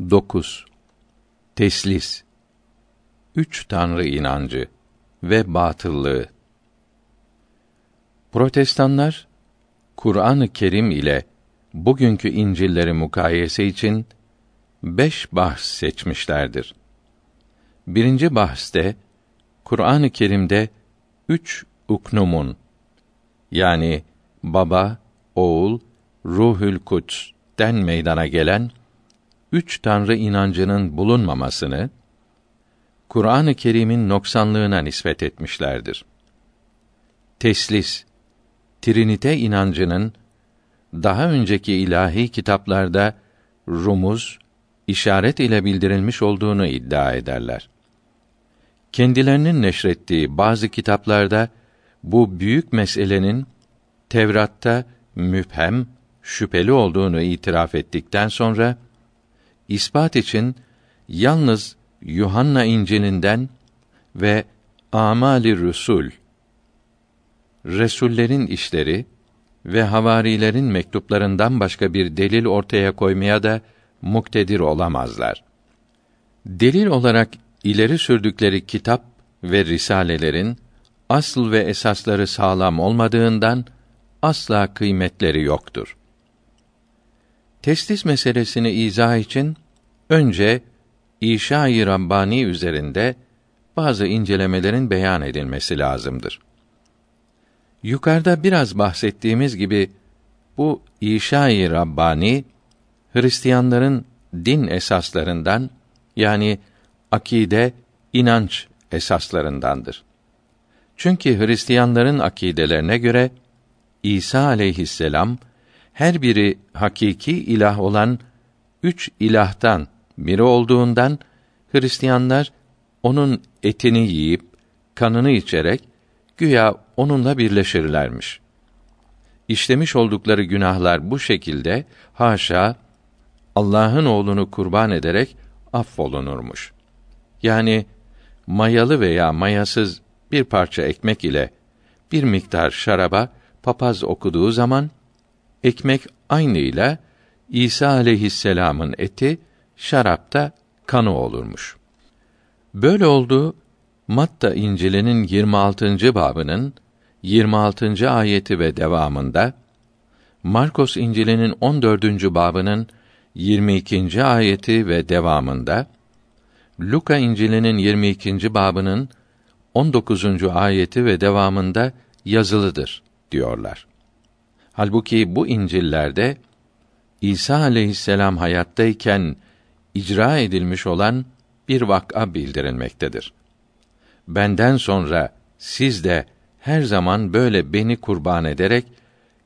9. Teslis Üç Tanrı inancı ve batıllığı. Protestanlar Kur'an-ı Kerim ile bugünkü İncil'leri mukayese için beş bahs seçmişlerdir. Birinci bahste Kur'an-ı Kerim'de üç uknumun yani baba, oğul, ruhül kuds'ten meydana gelen üç tanrı inancının bulunmamasını Kur'an-ı Kerim'in noksanlığına nispet etmişlerdir. Teslis Trinite inancının daha önceki ilahi kitaplarda rumuz, işaret ile bildirilmiş olduğunu iddia ederler. Kendilerinin neşrettiği bazı kitaplarda bu büyük meselenin Tevrat'ta müphem, şüpheli olduğunu itiraf ettikten sonra ispat için yalnız Yuhanna İncil'inden ve Amali Rusul Resullerin işleri ve havarilerin mektuplarından başka bir delil ortaya koymaya da muktedir olamazlar. Delil olarak ileri sürdükleri kitap ve risalelerin asıl ve esasları sağlam olmadığından asla kıymetleri yoktur. Testis meselesini izah için önce İşa-i Rabbani üzerinde bazı incelemelerin beyan edilmesi lazımdır. Yukarıda biraz bahsettiğimiz gibi bu İşa-i Rabbani Hristiyanların din esaslarından yani akide, inanç esaslarındandır. Çünkü Hristiyanların akidelerine göre İsa aleyhisselam her biri hakiki ilah olan üç ilahtan biri olduğundan Hristiyanlar onun etini yiyip kanını içerek güya onunla birleşirlermiş. İşlemiş oldukları günahlar bu şekilde haşa Allah'ın oğlunu kurban ederek affolunurmuş. Yani mayalı veya mayasız bir parça ekmek ile bir miktar şaraba papaz okuduğu zaman ekmek aynıyla İsa aleyhisselam'ın eti şarapta kanı olurmuş. Böyle oldu Matta İncil'inin 26. babının 26. ayeti ve devamında Markos İncil'inin 14. babının 22. ayeti ve devamında Luka İncil'inin 22. babının 19. ayeti ve devamında yazılıdır diyorlar. Halbuki bu İncil'lerde İsa aleyhisselam hayattayken icra edilmiş olan bir vak'a bildirilmektedir. Benden sonra siz de her zaman böyle beni kurban ederek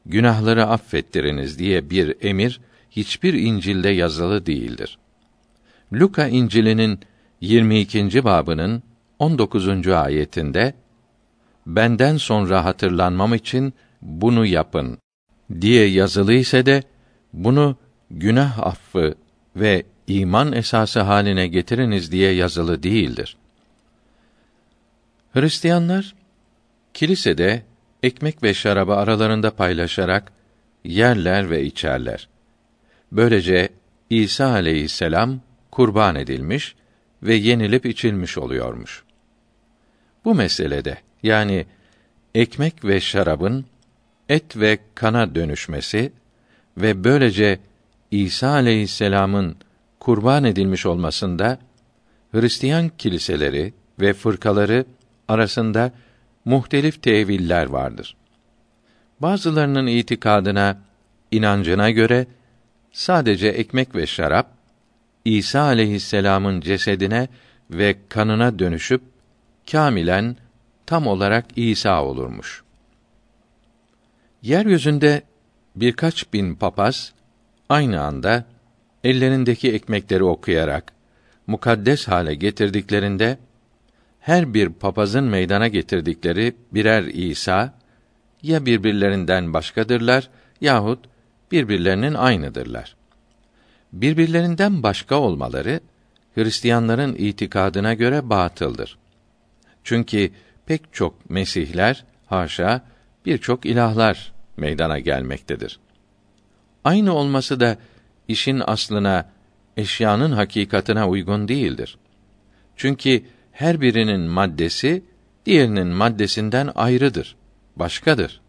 günahları affettiriniz diye bir emir hiçbir İncil'de yazılı değildir. Luka İncil'inin 22. babının 19. ayetinde benden sonra hatırlanmam için bunu yapın diye yazılı ise de bunu günah affı ve iman esası haline getiriniz diye yazılı değildir. Hristiyanlar kilisede ekmek ve şarabı aralarında paylaşarak yerler ve içerler. Böylece İsa aleyhisselam kurban edilmiş ve yenilip içilmiş oluyormuş. Bu meselede yani ekmek ve şarabın et ve kana dönüşmesi ve böylece İsa aleyhisselam'ın kurban edilmiş olmasında Hristiyan kiliseleri ve fırkaları arasında muhtelif teviller vardır. Bazılarının itikadına, inancına göre sadece ekmek ve şarap İsa aleyhisselam'ın cesedine ve kanına dönüşüp kamilen tam olarak İsa olurmuş. Yeryüzünde birkaç bin papaz aynı anda ellerindeki ekmekleri okuyarak mukaddes hale getirdiklerinde her bir papazın meydana getirdikleri birer İsa ya birbirlerinden başkadırlar yahut birbirlerinin aynıdırlar. Birbirlerinden başka olmaları Hristiyanların itikadına göre batıldır. Çünkü pek çok mesihler haşa birçok ilahlar meydana gelmektedir. Aynı olması da işin aslına eşyanın hakikatına uygun değildir. Çünkü her birinin maddesi diğerinin maddesinden ayrıdır, başkadır.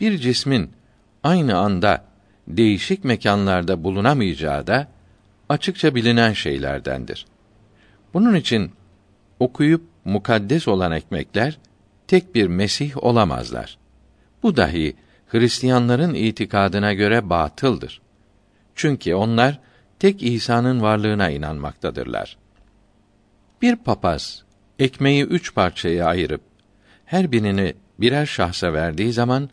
Bir cismin aynı anda değişik mekanlarda bulunamayacağı da açıkça bilinen şeylerdendir. Bunun için okuyup mukaddes olan ekmekler tek bir mesih olamazlar. Bu dahi Hristiyanların itikadına göre batıldır. Çünkü onlar tek İsa'nın varlığına inanmaktadırlar. Bir papaz ekmeği üç parçaya ayırıp her birini birer şahsa verdiği zaman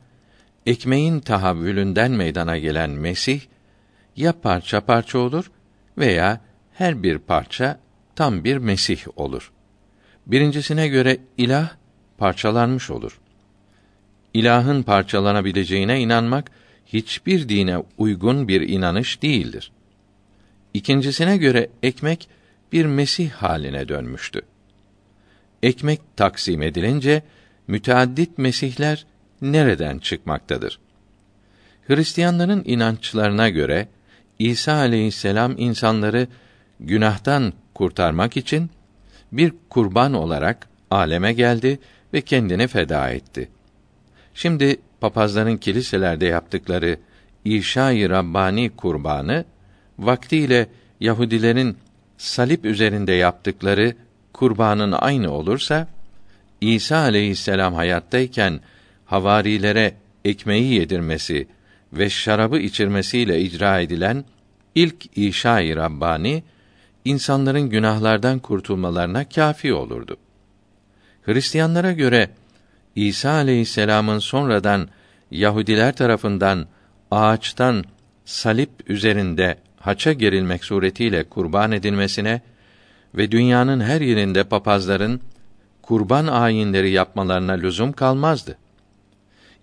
ekmeğin tahavvülünden meydana gelen Mesih ya parça parça olur veya her bir parça tam bir Mesih olur. Birincisine göre ilah parçalanmış olur. İlahın parçalanabileceğine inanmak hiçbir dine uygun bir inanış değildir. İkincisine göre ekmek bir Mesih haline dönmüştü. Ekmek taksim edilince müteaddit mesihler nereden çıkmaktadır? Hristiyanların inançlarına göre İsa aleyhisselam insanları günahtan kurtarmak için bir kurban olarak aleme geldi ve kendini feda etti. Şimdi papazların kiliselerde yaptıkları İşa-i Rabbani kurbanı vaktiyle Yahudilerin salip üzerinde yaptıkları kurbanın aynı olursa İsa aleyhisselam hayattayken havarilere ekmeği yedirmesi ve şarabı içirmesiyle icra edilen ilk İşa-i Rabbani insanların günahlardan kurtulmalarına kafi olurdu. Hristiyanlara göre İsa aleyhisselamın sonradan Yahudiler tarafından ağaçtan salip üzerinde haça gerilmek suretiyle kurban edilmesine ve dünyanın her yerinde papazların kurban ayinleri yapmalarına lüzum kalmazdı.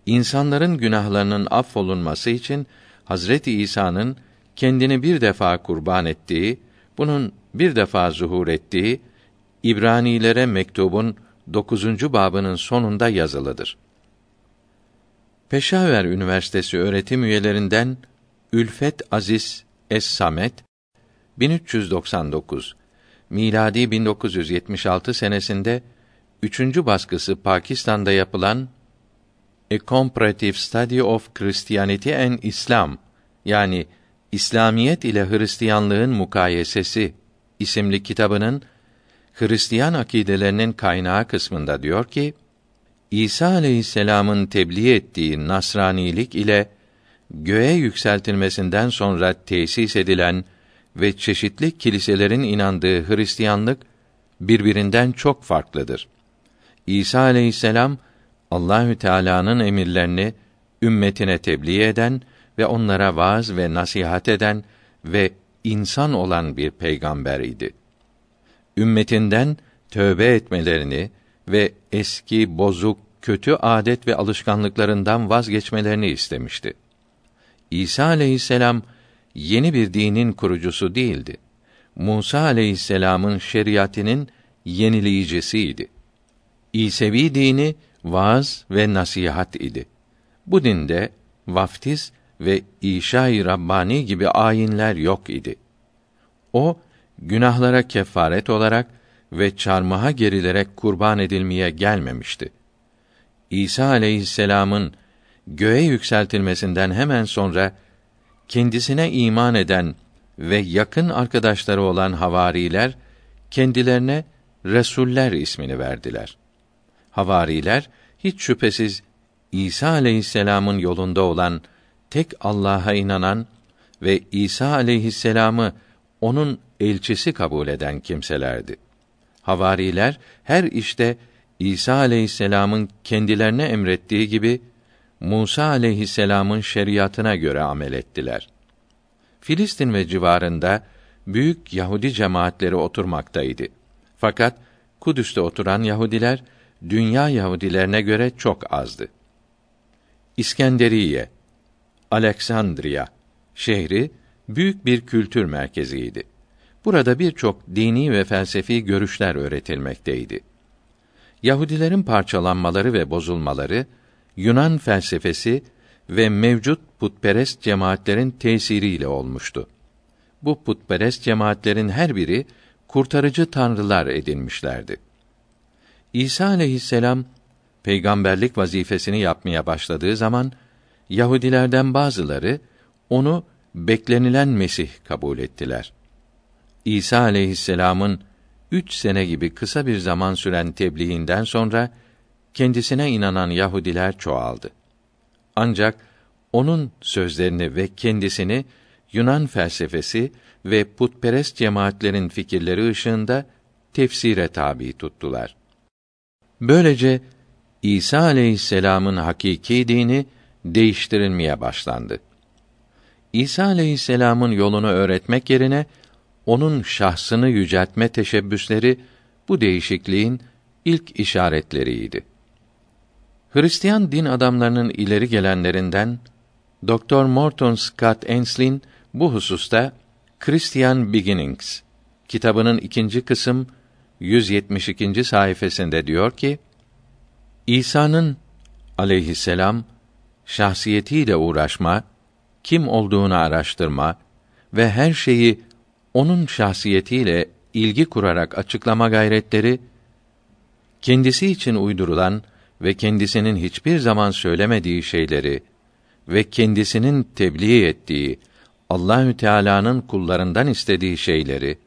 İnsanların günahlarının affolunması için Hazreti İsa'nın kendini bir defa kurban ettiği, bunun bir defa zuhur ettiği İbranilere mektubun 9. babının sonunda yazılıdır. Peşaver Üniversitesi öğretim üyelerinden Ülfet Aziz Es-Samet 1399 miladi 1976 senesinde üçüncü baskısı Pakistan'da yapılan A Comparative Study of Christianity and Islam yani İslamiyet ile Hristiyanlığın mukayesesi isimli kitabının Hristiyan akidelerinin kaynağı kısmında diyor ki İsa aleyhisselam'ın tebliğ ettiği Nasranilik ile göğe yükseltilmesinden sonra tesis edilen ve çeşitli kiliselerin inandığı Hristiyanlık birbirinden çok farklıdır. İsa aleyhisselam Allahü Teala'nın emirlerini ümmetine tebliğ eden ve onlara vaaz ve nasihat eden ve insan olan bir peygamber idi. Ümmetinden tövbe etmelerini ve eski, bozuk, kötü adet ve alışkanlıklarından vazgeçmelerini istemişti. İsa aleyhisselam yeni bir dinin kurucusu değildi. Musa aleyhisselamın şeriatinin yenileyicisiydi. İsevi dini vaaz ve nasihat idi. Bu dinde vaftiz ve İşa-i Rabbani gibi ayinler yok idi. O günahlara kefaret olarak ve çarmıha gerilerek kurban edilmeye gelmemişti. İsa aleyhisselam'ın göğe yükseltilmesinden hemen sonra kendisine iman eden ve yakın arkadaşları olan havariler kendilerine Resuller ismini verdiler. Havariler hiç şüphesiz İsa aleyhisselam'ın yolunda olan tek Allah'a inanan ve İsa aleyhisselam'ı onun elçisi kabul eden kimselerdi. Havariler her işte İsa aleyhisselam'ın kendilerine emrettiği gibi Musa aleyhisselam'ın şeriatına göre amel ettiler. Filistin ve civarında büyük Yahudi cemaatleri oturmaktaydı. Fakat Kudüs'te oturan Yahudiler dünya Yahudilerine göre çok azdı. İskenderiye, Aleksandriya şehri büyük bir kültür merkeziydi. Burada birçok dini ve felsefi görüşler öğretilmekteydi. Yahudilerin parçalanmaları ve bozulmaları Yunan felsefesi ve mevcut putperest cemaatlerin tesiriyle olmuştu. bu putperest cemaatlerin her biri kurtarıcı tanrılar edinmişlerdi. İsa aleyhisselam peygamberlik vazifesini yapmaya başladığı zaman Yahudilerden bazıları onu beklenilen Mesih kabul ettiler. İsa aleyhisselamın üç sene gibi kısa bir zaman süren tebliğinden sonra kendisine inanan Yahudiler çoğaldı. Ancak onun sözlerini ve kendisini Yunan felsefesi ve putperest cemaatlerin fikirleri ışığında tefsire tabi tuttular. Böylece İsa aleyhisselamın hakiki dini değiştirilmeye başlandı. İsa aleyhisselamın yolunu öğretmek yerine onun şahsını yüceltme teşebbüsleri bu değişikliğin ilk işaretleriydi. Hristiyan din adamlarının ileri gelenlerinden Dr. Morton Scott Enslin bu hususta Christian Beginnings kitabının ikinci kısım 172. sayfasında diyor ki: İsa'nın aleyhisselam şahsiyetiyle uğraşma, kim olduğunu araştırma ve her şeyi onun şahsiyetiyle ilgi kurarak açıklama gayretleri kendisi için uydurulan ve kendisinin hiçbir zaman söylemediği şeyleri ve kendisinin tebliğ ettiği Allahü Teala'nın kullarından istediği şeyleri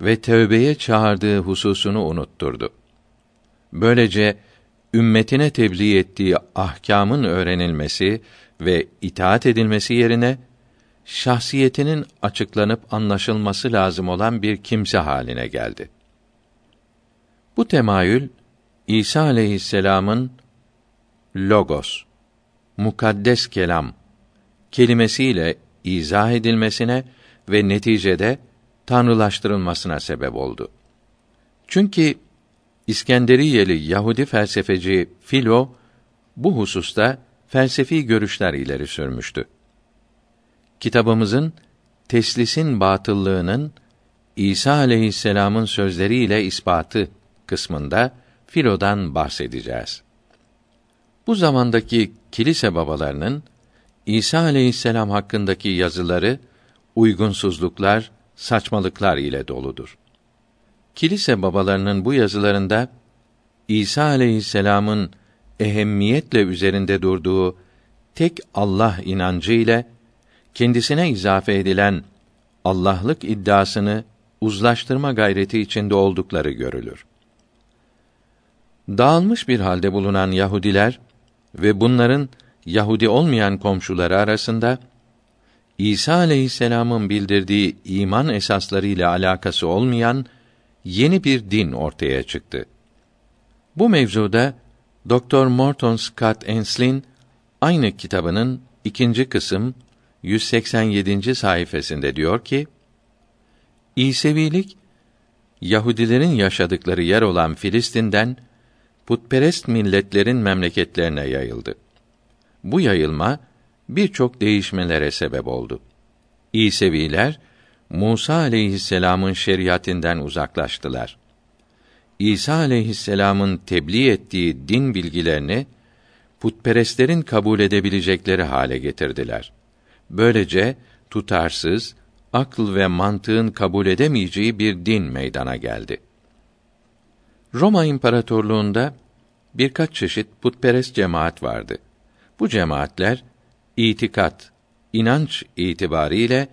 ve tövbeye çağırdığı hususunu unutturdu. Böylece ümmetine tebliğ ettiği ahkamın öğrenilmesi ve itaat edilmesi yerine şahsiyetinin açıklanıp anlaşılması lazım olan bir kimse haline geldi. Bu temayül İsa aleyhisselam'ın logos mukaddes kelam kelimesiyle izah edilmesine ve neticede tanrılaştırılmasına sebep oldu. Çünkü İskenderiyeli Yahudi felsefeci Filo bu hususta felsefi görüşler ileri sürmüştü. Kitabımızın teslisin batıllığının İsa aleyhisselam'ın sözleriyle ispatı kısmında Filo'dan bahsedeceğiz. Bu zamandaki kilise babalarının İsa aleyhisselam hakkındaki yazıları uygunsuzluklar, saçmalıklar ile doludur. Kilise babalarının bu yazılarında İsa aleyhisselam'ın ehemmiyetle üzerinde durduğu tek Allah inancı ile kendisine izafe edilen Allah'lık iddiasını uzlaştırma gayreti içinde oldukları görülür. Dağılmış bir halde bulunan Yahudiler ve bunların Yahudi olmayan komşuları arasında İsa aleyhisselam'ın bildirdiği iman esasları ile alakası olmayan yeni bir din ortaya çıktı. Bu mevzuda Dr. Morton Scott Enslin aynı kitabının ikinci kısım 187. sayfasında diyor ki: İsevilik Yahudilerin yaşadıkları yer olan Filistin'den putperest milletlerin memleketlerine yayıldı. Bu yayılma birçok değişmelere sebep oldu. İseviler Musa aleyhisselam'ın şeriatinden uzaklaştılar. İsa aleyhisselam'ın tebliğ ettiği din bilgilerini putperestlerin kabul edebilecekleri hale getirdiler. Böylece tutarsız, akıl ve mantığın kabul edemeyeceği bir din meydana geldi. Roma İmparatorluğunda birkaç çeşit putperest cemaat vardı. Bu cemaatler itikat, inanç itibariyle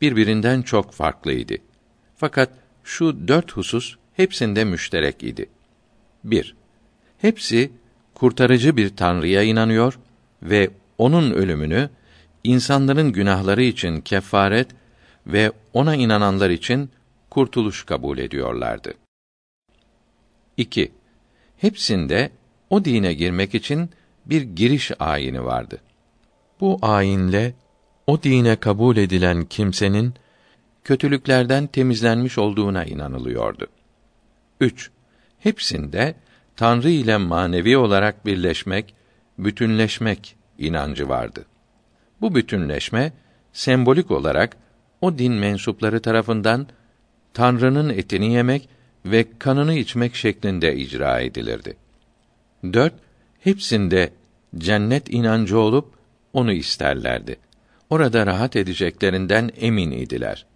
birbirinden çok farklıydı. Fakat şu dört husus hepsinde müşterek idi. 1. Hepsi kurtarıcı bir tanrıya inanıyor ve onun ölümünü insanların günahları için kefaret ve ona inananlar için kurtuluş kabul ediyorlardı. 2. Hepsinde o dine girmek için bir giriş ayini vardı. Bu ayinle o dine kabul edilen kimsenin kötülüklerden temizlenmiş olduğuna inanılıyordu. 3. Hepsinde Tanrı ile manevi olarak birleşmek, bütünleşmek inancı vardı. Bu bütünleşme sembolik olarak o din mensupları tarafından Tanrı'nın etini yemek ve kanını içmek şeklinde icra edilirdi. 4. Hepsinde cennet inancı olup onu isterlerdi. Orada rahat edeceklerinden emin idiler.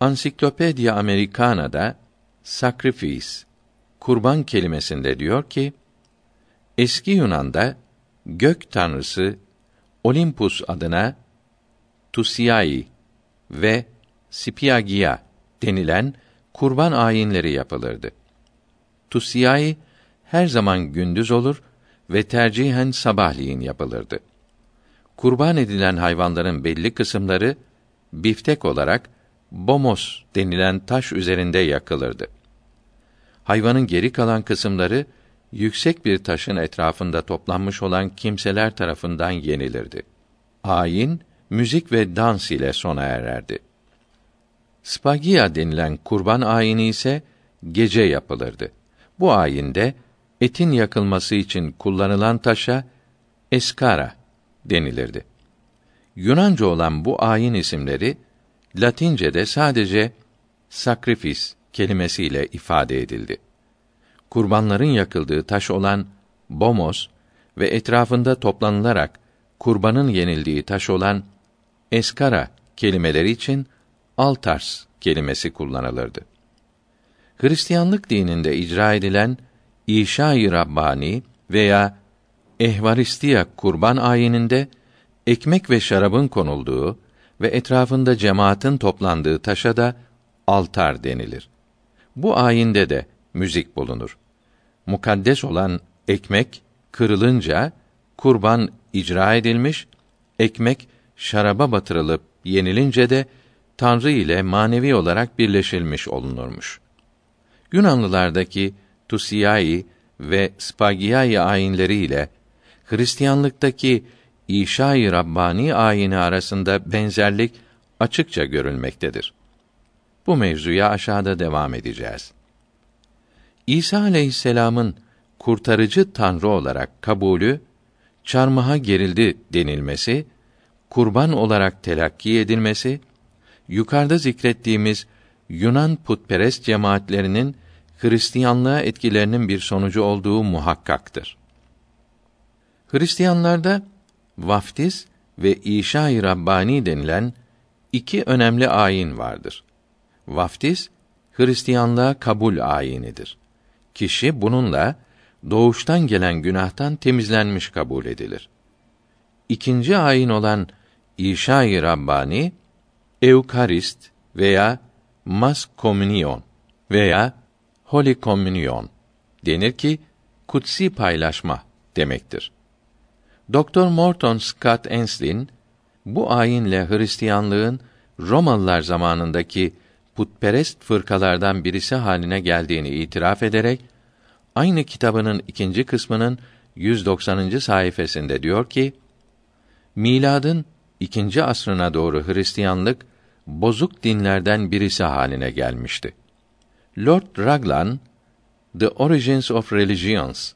Ansiklopedia Americana'da sacrifice kurban kelimesinde diyor ki eski Yunan'da gök tanrısı Olympus adına Tusiai ve Spiagia denilen kurban ayinleri yapılırdı. Tusiai her zaman gündüz olur ve tercihen sabahleyin yapılırdı. Kurban edilen hayvanların belli kısımları biftek olarak bomos denilen taş üzerinde yakılırdı. Hayvanın geri kalan kısımları yüksek bir taşın etrafında toplanmış olan kimseler tarafından yenilirdi. Ayin, müzik ve dans ile sona ererdi. Spagia denilen kurban ayini ise gece yapılırdı. Bu ayinde etin yakılması için kullanılan taşa eskara denilirdi. Yunanca olan bu ayin isimleri Latince'de sadece sakrifis kelimesiyle ifade edildi. Kurbanların yakıldığı taş olan bomos ve etrafında toplanılarak kurbanın yenildiği taş olan eskara kelimeleri için altars kelimesi kullanılırdı. Hristiyanlık dininde icra edilen İşa-i Rabbani veya Ehvaristiya kurban ayininde ekmek ve şarabın konulduğu ve etrafında cemaatin toplandığı taşa da altar denilir. Bu ayinde de müzik bulunur. Mukaddes olan ekmek kırılınca kurban icra edilmiş, ekmek şaraba batırılıp yenilince de Tanrı ile manevi olarak birleşilmiş olunurmuş. Yunanlılardaki Tusiyai ve Spagiai ayinleri ile Hristiyanlıktaki İşa-i Rabbani ayini arasında benzerlik açıkça görülmektedir. Bu mevzuya aşağıda devam edeceğiz. İsa aleyhisselam'ın kurtarıcı tanrı olarak kabulü çarmıha gerildi denilmesi, kurban olarak telakki edilmesi, yukarıda zikrettiğimiz Yunan putperest cemaatlerinin Hristiyanlığa etkilerinin bir sonucu olduğu muhakkaktır. Hristiyanlarda vaftiz ve İşa-i Rabbani denilen iki önemli ayin vardır. Vaftiz Hristiyanlığa kabul ayinidir. Kişi bununla doğuştan gelen günahtan temizlenmiş kabul edilir. İkinci ayin olan İşa-i Rabbani Eukarist veya Mas Komünyon veya Holy Communion denir ki kutsi paylaşma demektir. Doktor Morton Scott Enslin bu ayinle Hristiyanlığın Romalılar zamanındaki putperest fırkalardan birisi haline geldiğini itiraf ederek aynı kitabının ikinci kısmının 190. sayfasında diyor ki: Miladın ikinci asrına doğru Hristiyanlık bozuk dinlerden birisi haline gelmişti. Lord Raglan The Origins of Religions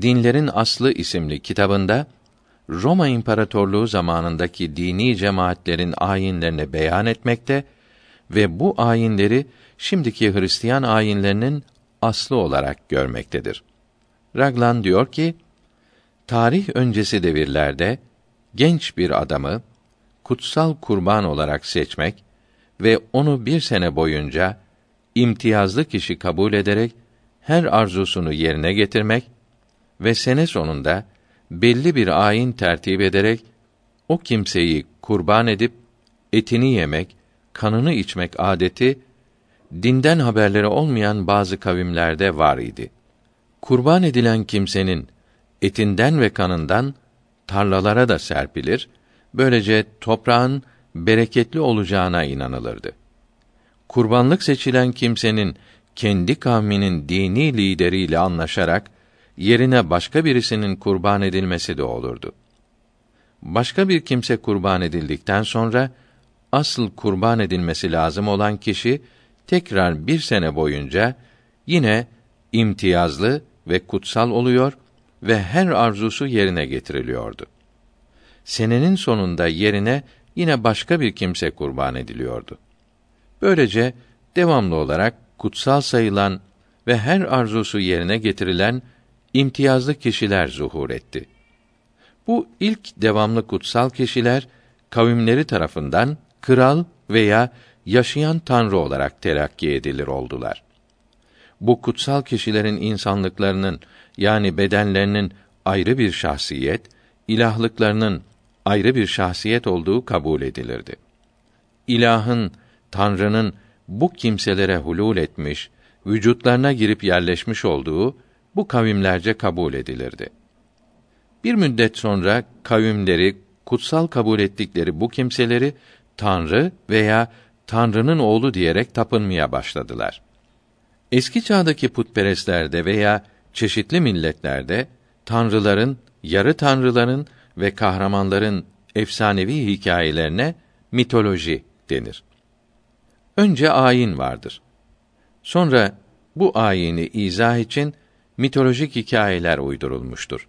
Dinlerin Aslı isimli kitabında Roma İmparatorluğu zamanındaki dini cemaatlerin ayinlerini beyan etmekte ve bu ayinleri şimdiki Hristiyan ayinlerinin aslı olarak görmektedir. Raglan diyor ki, tarih öncesi devirlerde genç bir adamı kutsal kurban olarak seçmek ve onu bir sene boyunca imtiyazlı kişi kabul ederek her arzusunu yerine getirmek ve sene sonunda belli bir ayin tertip ederek o kimseyi kurban edip etini yemek, kanını içmek adeti dinden haberleri olmayan bazı kavimlerde var idi. Kurban edilen kimsenin etinden ve kanından tarlalara da serpilir, böylece toprağın bereketli olacağına inanılırdı. Kurbanlık seçilen kimsenin kendi kavminin dini lideriyle anlaşarak yerine başka birisinin kurban edilmesi de olurdu. Başka bir kimse kurban edildikten sonra asıl kurban edilmesi lazım olan kişi tekrar bir sene boyunca yine imtiyazlı ve kutsal oluyor ve her arzusu yerine getiriliyordu. Senenin sonunda yerine yine başka bir kimse kurban ediliyordu. Böylece devamlı olarak kutsal sayılan ve her arzusu yerine getirilen imtiyazlı kişiler zuhur etti. Bu ilk devamlı kutsal kişiler kavimleri tarafından kral veya yaşayan tanrı olarak telakki edilir oldular. Bu kutsal kişilerin insanlıklarının yani bedenlerinin ayrı bir şahsiyet, ilahlıklarının ayrı bir şahsiyet olduğu kabul edilirdi. İlahın, Tanrı'nın bu kimselere hulul etmiş, vücutlarına girip yerleşmiş olduğu bu kavimlerce kabul edilirdi. Bir müddet sonra kavimleri kutsal kabul ettikleri bu kimseleri Tanrı veya Tanrı'nın oğlu diyerek tapınmaya başladılar. Eski çağdaki putperestlerde veya çeşitli milletlerde tanrıların, yarı tanrıların ve kahramanların efsanevi hikayelerine mitoloji denir. Önce ayin vardır. Sonra bu ayini izah için mitolojik hikayeler uydurulmuştur.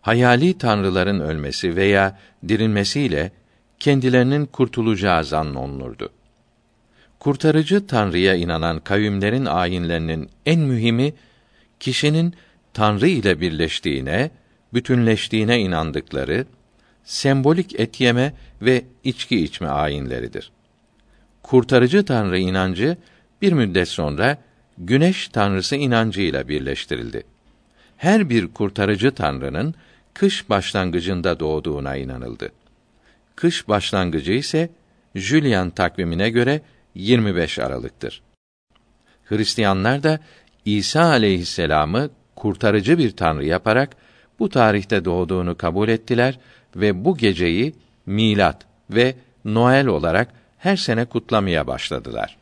Hayali tanrıların ölmesi veya dirilmesiyle kendilerinin kurtulacağı zannolunurdu. Kurtarıcı Tanrı'ya inanan kavimlerin ayinlerinin en mühimi kişinin Tanrı ile birleştiğine, bütünleştiğine inandıkları sembolik et yeme ve içki içme ayinleridir. Kurtarıcı Tanrı inancı bir müddet sonra Güneş Tanrısı inancıyla birleştirildi. Her bir kurtarıcı Tanrı'nın kış başlangıcında doğduğuna inanıldı. Kış başlangıcı ise Julian takvimine göre 25 Aralık'tır. Hristiyanlar da İsa aleyhisselamı kurtarıcı bir tanrı yaparak bu tarihte doğduğunu kabul ettiler ve bu geceyi milat ve Noel olarak her sene kutlamaya başladılar.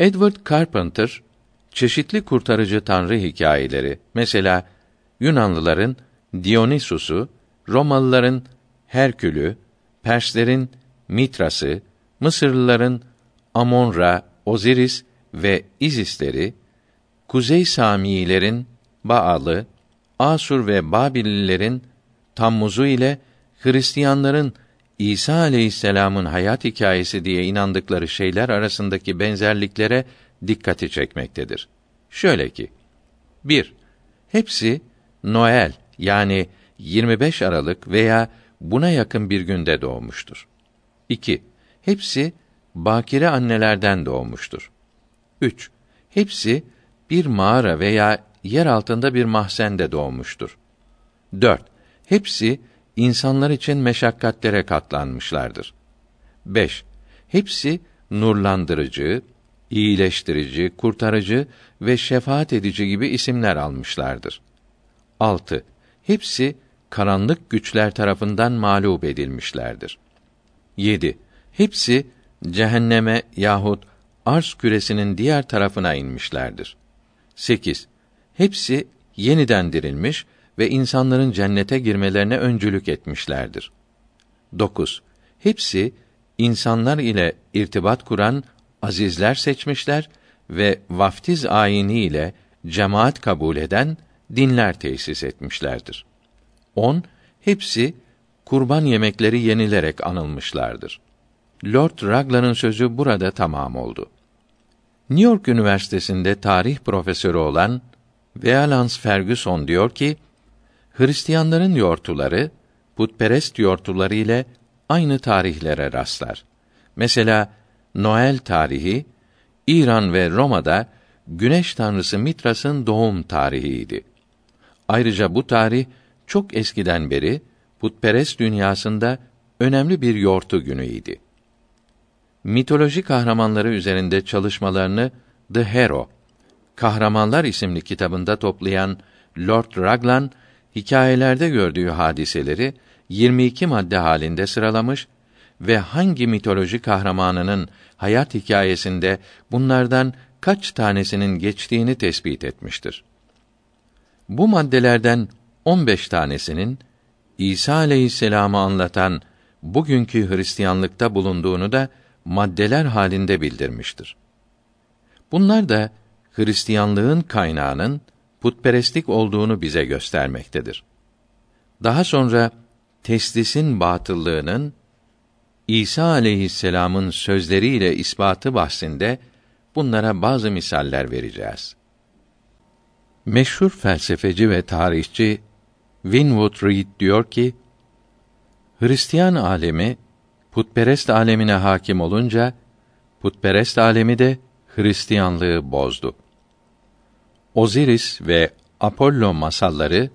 Edward Carpenter çeşitli kurtarıcı tanrı hikayeleri, mesela Yunanlıların Dionysus'u, Romalıların Herkül'ü, Perslerin Mitras'ı, Mısırlıların Amonra, Oziris ve Izisleri, Kuzey Samiilerin Baal'ı, Asur ve Babililerin Tammuz'u ile Hristiyanların İsa aleyhisselam'ın hayat hikayesi diye inandıkları şeyler arasındaki benzerliklere dikkati çekmektedir. Şöyle ki: 1. Hepsi Noel yani 25 Aralık veya buna yakın bir günde doğmuştur. 2. Hepsi bakire annelerden doğmuştur. 3. Hepsi bir mağara veya yer altında bir mahzende doğmuştur. 4. Hepsi insanlar için meşakkatlere katlanmışlardır. 5. Hepsi nurlandırıcı, iyileştirici, kurtarıcı ve şefaat edici gibi isimler almışlardır. 6. Hepsi karanlık güçler tarafından mağlup edilmişlerdir. 7. Hepsi cehenneme yahut arz küresinin diğer tarafına inmişlerdir. 8. Hepsi yeniden dirilmiş ve insanların cennete girmelerine öncülük etmişlerdir. 9. Hepsi insanlar ile irtibat kuran azizler seçmişler ve vaftiz ayini ile cemaat kabul eden dinler tesis etmişlerdir. 10. Hepsi kurban yemekleri yenilerek anılmışlardır. Lord Raglan'ın sözü burada tamam oldu. New York Üniversitesi'nde tarih profesörü olan Vealance Ferguson diyor ki, Hristiyanların yortuları, putperest yortuları ile aynı tarihlere rastlar. Mesela Noel tarihi İran ve Roma'da güneş tanrısı Mitras'ın doğum tarihiydi. Ayrıca bu tarih çok eskiden beri putperest dünyasında önemli bir yortu günüydi. Mitoloji kahramanları üzerinde çalışmalarını The Hero Kahramanlar isimli kitabında toplayan Lord Raglan hikayelerde gördüğü hadiseleri 22 madde halinde sıralamış ve hangi mitoloji kahramanının hayat hikayesinde bunlardan kaç tanesinin geçtiğini tespit etmiştir. Bu maddelerden 15 tanesinin İsa aleyhisselam'ı anlatan bugünkü Hristiyanlıkta bulunduğunu da maddeler halinde bildirmiştir. Bunlar da Hristiyanlığın kaynağının putperestlik olduğunu bize göstermektedir. Daha sonra teslisin batıllığının İsa aleyhisselam'ın sözleriyle ispatı bahsinde bunlara bazı misaller vereceğiz. Meşhur felsefeci ve tarihçi Winwood Reade diyor ki, Hristiyan alemi putperest alemine hakim olunca putperest alemi de Hristiyanlığı bozdu. Oziris ve Apollo masalları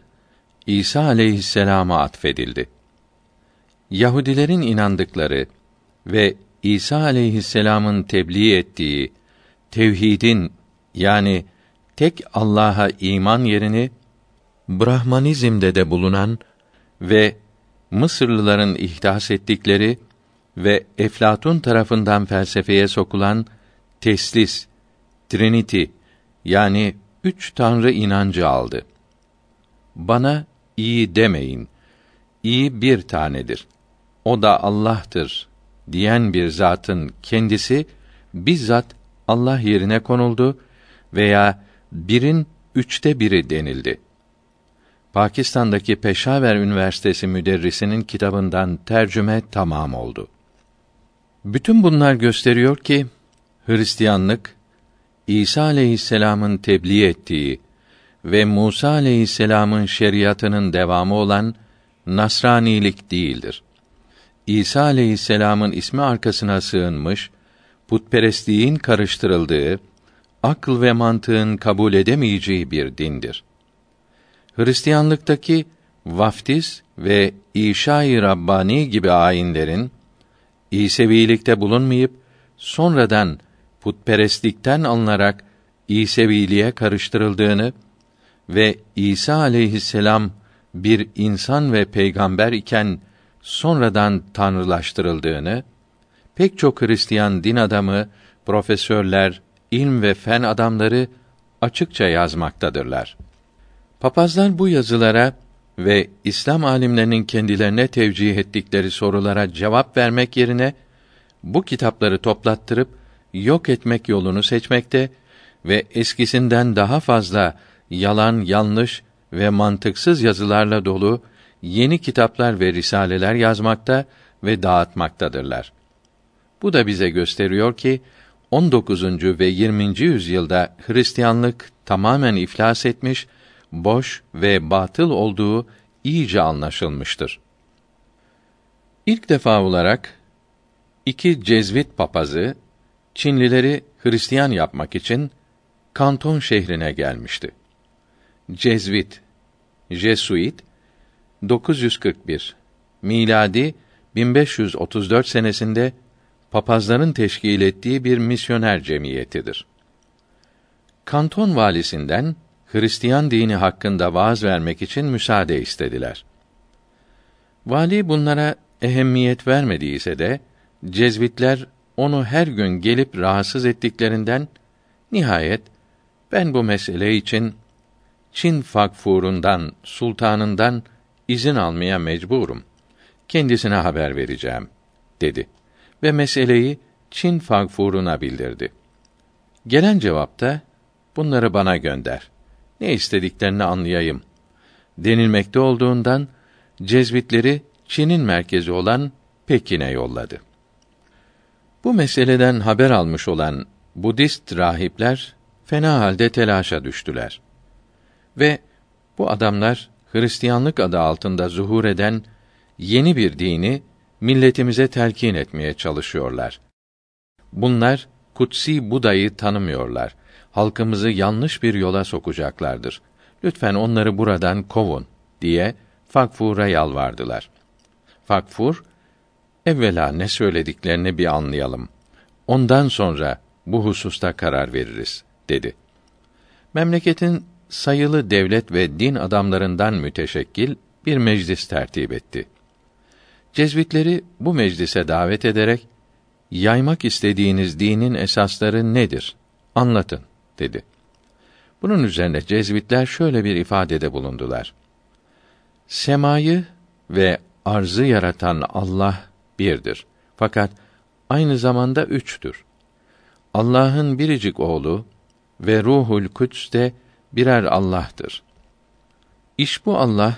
İsa aleyhisselama atfedildi. Yahudilerin inandıkları ve İsa aleyhisselamın tebliğ ettiği tevhidin yani tek Allah'a iman yerini Brahmanizm'de de bulunan ve Mısırlıların ihdas ettikleri ve Eflatun tarafından felsefeye sokulan teslis, trinity yani üç tanrı inancı aldı. Bana iyi demeyin. İyi bir tanedir. O da Allah'tır diyen bir zatın kendisi bizzat Allah yerine konuldu veya birin üçte biri denildi. Pakistan'daki Peşaver Üniversitesi müderrisinin kitabından tercüme tamam oldu. Bütün bunlar gösteriyor ki Hristiyanlık İsa aleyhisselam'ın tebliğ ettiği ve Musa aleyhisselam'ın şeriatının devamı olan Nasranilik değildir. İsa aleyhisselam'ın ismi arkasına sığınmış, putperestliğin karıştırıldığı, akıl ve mantığın kabul edemeyeceği bir dindir. Hristiyanlıktaki vaftiz ve İşa-i Rabbani gibi ayinlerin İsevilikte bulunmayıp sonradan putperestlikten alınarak İseviliğe karıştırıldığını ve İsa aleyhisselam bir insan ve peygamber iken sonradan tanrılaştırıldığını pek çok Hristiyan din adamı, profesörler, ilm ve fen adamları açıkça yazmaktadırlar. Papazlar bu yazılara ve İslam alimlerinin kendilerine tevcih ettikleri sorulara cevap vermek yerine bu kitapları toplattırıp yok etmek yolunu seçmekte ve eskisinden daha fazla yalan, yanlış ve mantıksız yazılarla dolu yeni kitaplar ve risaleler yazmakta ve dağıtmaktadırlar. Bu da bize gösteriyor ki 19. ve 20. yüzyılda Hristiyanlık tamamen iflas etmiş, boş ve batıl olduğu iyice anlaşılmıştır. İlk defa olarak iki Cezvit papazı Çinlileri Hristiyan yapmak için Kanton şehrine gelmişti. Cezvit, Jesuit 941 miladi 1534 senesinde papazların teşkil ettiği bir misyoner cemiyetidir. Kanton valisinden Hristiyan dini hakkında vaaz vermek için müsaade istediler. Vali bunlara ehemmiyet vermediyse de Cezvitler onu her gün gelip rahatsız ettiklerinden nihayet ben bu mesele için Çin fakfurundan, sultanından izin almaya mecburum. Kendisine haber vereceğim, dedi. Ve meseleyi Çin fakfuruna bildirdi. Gelen cevapta, bunları bana gönder. Ne istediklerini anlayayım. Denilmekte olduğundan, Cezvitleri Çin'in merkezi olan Pekin'e yolladı. Bu meseleden haber almış olan Budist rahipler fena halde telaşa düştüler. Ve bu adamlar Hristiyanlık adı altında zuhur eden yeni bir dini milletimize telkin etmeye çalışıyorlar. Bunlar kutsi Buda'yı tanımıyorlar. Halkımızı yanlış bir yola sokacaklardır. Lütfen onları buradan kovun diye Fakfur'a yalvardılar. Fakfur evvela ne söylediklerini bir anlayalım. Ondan sonra bu hususta karar veririz dedi. Memleketin sayılı devlet ve din adamlarından müteşekkil bir meclis tertip etti. Cezvitleri bu meclise davet ederek yaymak istediğiniz dinin esasları nedir? Anlatın dedi. Bunun üzerine Cezvitler şöyle bir ifadede bulundular. Semayı ve arzı yaratan Allah birdir. Fakat aynı zamanda üçtür. Allah'ın biricik oğlu ve Ruhul Küds de birer Allah'tır. İş bu Allah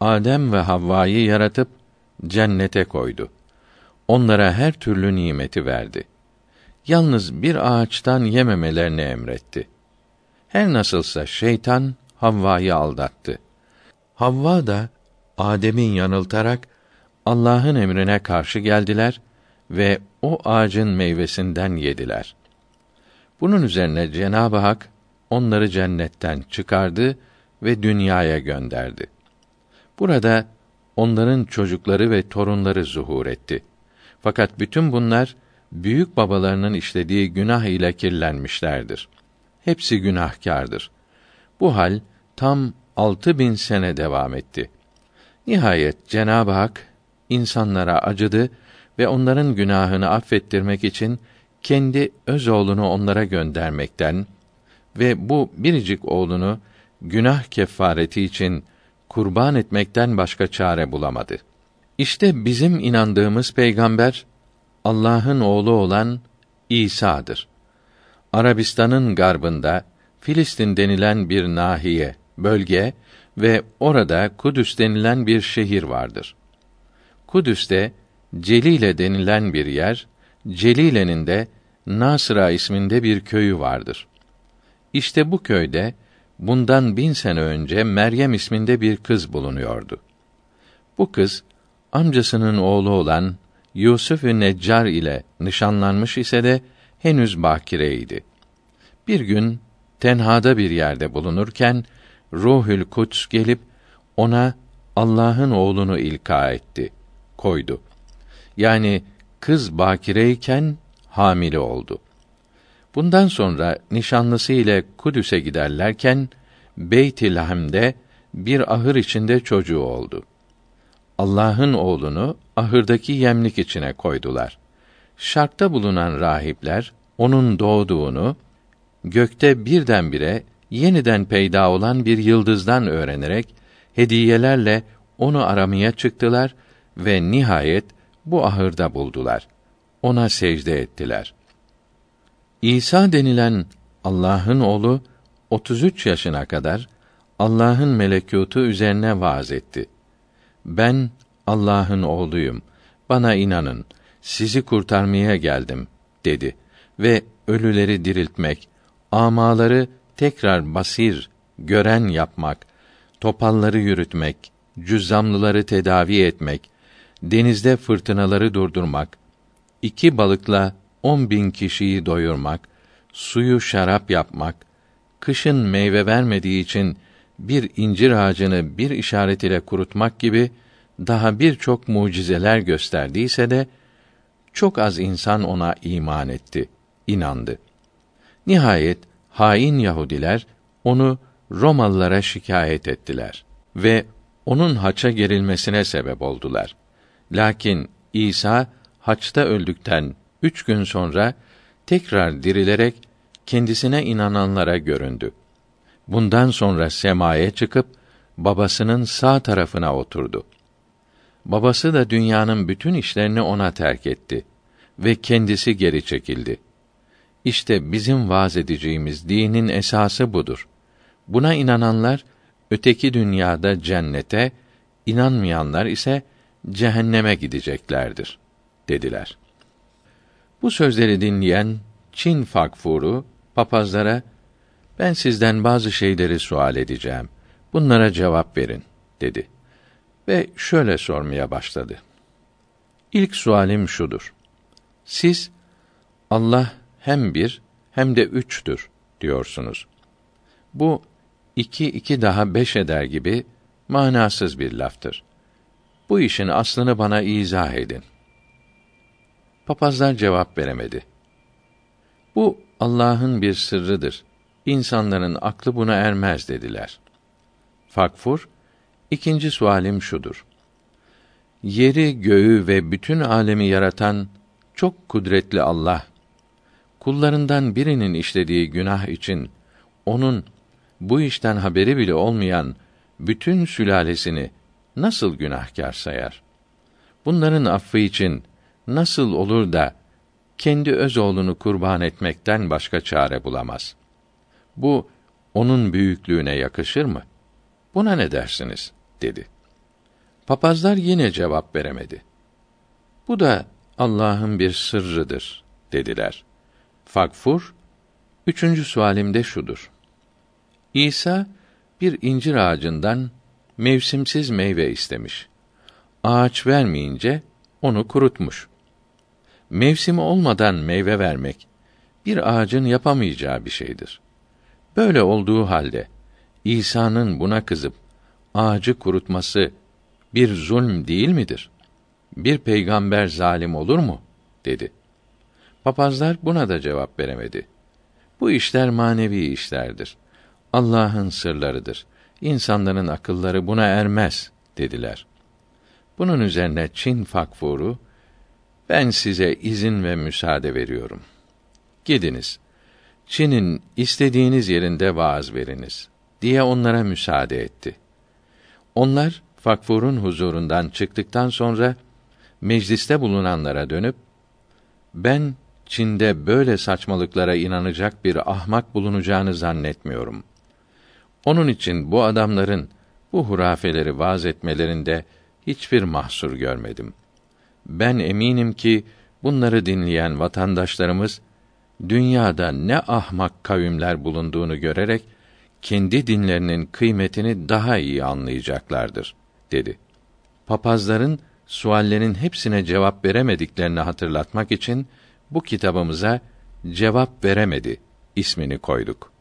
Adem ve Havva'yı yaratıp cennete koydu. Onlara her türlü nimeti verdi. Yalnız bir ağaçtan yememelerini emretti. Her nasılsa şeytan Havva'yı aldattı. Havva da Adem'in yanıltarak Allah'ın emrine karşı geldiler ve o ağacın meyvesinden yediler. Bunun üzerine Cenab-ı Hak onları cennetten çıkardı ve dünyaya gönderdi. Burada onların çocukları ve torunları zuhur etti. Fakat bütün bunlar büyük babalarının işlediği günah ile kirlenmişlerdir. Hepsi günahkardır. Bu hal tam altı bin sene devam etti. Nihayet Cenab-ı Hak insanlara acıdı ve onların günahını affettirmek için kendi öz oğlunu onlara göndermekten ve bu biricik oğlunu günah kefareti için kurban etmekten başka çare bulamadı. İşte bizim inandığımız peygamber Allah'ın oğlu olan İsa'dır. Arabistan'ın garbında Filistin denilen bir nahiye, bölge ve orada Kudüs denilen bir şehir vardır. Kudüs'te Celile denilen bir yer, Celile'nin de Nasıra isminde bir köyü vardır. İşte bu köyde bundan bin sene önce Meryem isminde bir kız bulunuyordu. Bu kız amcasının oğlu olan Yusuf-ü Neccar ile nişanlanmış ise de henüz bakireydi. Bir gün tenhada bir yerde bulunurken Ruhül Kuds gelip ona Allah'ın oğlunu ilka etti, koydu. Yani kız bakireyken hamile oldu. Bundan sonra nişanlısı ile Kudüs'e giderlerken Beyt-i bir ahır içinde çocuğu oldu. Allah'ın oğlunu ahırdaki yemlik içine koydular. Şarkta bulunan rahipler onun doğduğunu gökte birdenbire yeniden peyda olan bir yıldızdan öğrenerek hediyelerle onu aramaya çıktılar ve nihayet bu ahırda buldular. Ona secde ettiler. İsa denilen Allah'ın oğlu 33 yaşına kadar Allah'ın melekûtu üzerine vaaz etti. Ben Allah'ın oğluyum. Bana inanın. Sizi kurtarmaya geldim dedi ve ölüleri diriltmek, amaları tekrar basir, gören yapmak, topalları yürütmek, cüzzamlıları tedavi etmek, denizde fırtınaları durdurmak, iki balıkla on bin kişiyi doyurmak, suyu şarap yapmak, kışın meyve vermediği için bir incir ağacını bir işaret ile kurutmak gibi daha birçok mucizeler gösterdiyse de çok az insan ona iman etti, inandı. Nihayet hain Yahudiler onu Romalılara şikayet ettiler ve onun haça gerilmesine sebep oldular. Lakin İsa haçta öldükten üç gün sonra tekrar dirilerek kendisine inananlara göründü. Bundan sonra semaya çıkıp babasının sağ tarafına oturdu. Babası da dünyanın bütün işlerini ona terk etti ve kendisi geri çekildi. İşte bizim vaaz edeceğimiz dinin esası budur. Buna inananlar öteki dünyada cennete, inanmayanlar ise cehenneme gideceklerdir dediler. Bu sözleri dinleyen Çin fakfuru papazlara ben sizden bazı şeyleri sual edeceğim. Bunlara cevap verin dedi. Ve şöyle sormaya başladı. İlk sualim şudur. Siz Allah hem bir hem de üçtür diyorsunuz. Bu iki iki daha beş eder gibi manasız bir laftır. Bu işin aslını bana izah edin. Papazlar cevap veremedi. Bu Allah'ın bir sırrıdır. İnsanların aklı buna ermez dediler. Fakfur, ikinci sualim şudur. Yeri, göğü ve bütün alemi yaratan çok kudretli Allah, kullarından birinin işlediği günah için, onun bu işten haberi bile olmayan bütün sülalesini nasıl günahkar sayar? Bunların affı için nasıl olur da kendi öz oğlunu kurban etmekten başka çare bulamaz. Bu onun büyüklüğüne yakışır mı? Buna ne dersiniz? dedi. Papazlar yine cevap veremedi. Bu da Allah'ın bir sırrıdır dediler. Fakfur üçüncü sualimde şudur. İsa bir incir ağacından mevsimsiz meyve istemiş. Ağaç vermeyince onu kurutmuş Mevsimi olmadan meyve vermek bir ağacın yapamayacağı bir şeydir. Böyle olduğu halde İsa'nın buna kızıp ağacı kurutması bir zulm değil midir? Bir peygamber zalim olur mu? dedi. Papazlar buna da cevap veremedi. Bu işler manevi işlerdir. Allah'ın sırlarıdır. İnsanların akılları buna ermez dediler. Bunun üzerine Çin fakfuru ben size izin ve müsaade veriyorum. Gidiniz. Çin'in istediğiniz yerinde vaaz veriniz diye onlara müsaade etti. Onlar Fakfur'un huzurundan çıktıktan sonra mecliste bulunanlara dönüp ben Çin'de böyle saçmalıklara inanacak bir ahmak bulunacağını zannetmiyorum. Onun için bu adamların bu hurafeleri vaz etmelerinde hiçbir mahsur görmedim. Ben eminim ki bunları dinleyen vatandaşlarımız dünyada ne ahmak kavimler bulunduğunu görerek kendi dinlerinin kıymetini daha iyi anlayacaklardır dedi. Papazların suallerin hepsine cevap veremediklerini hatırlatmak için bu kitabımıza cevap veremedi ismini koyduk.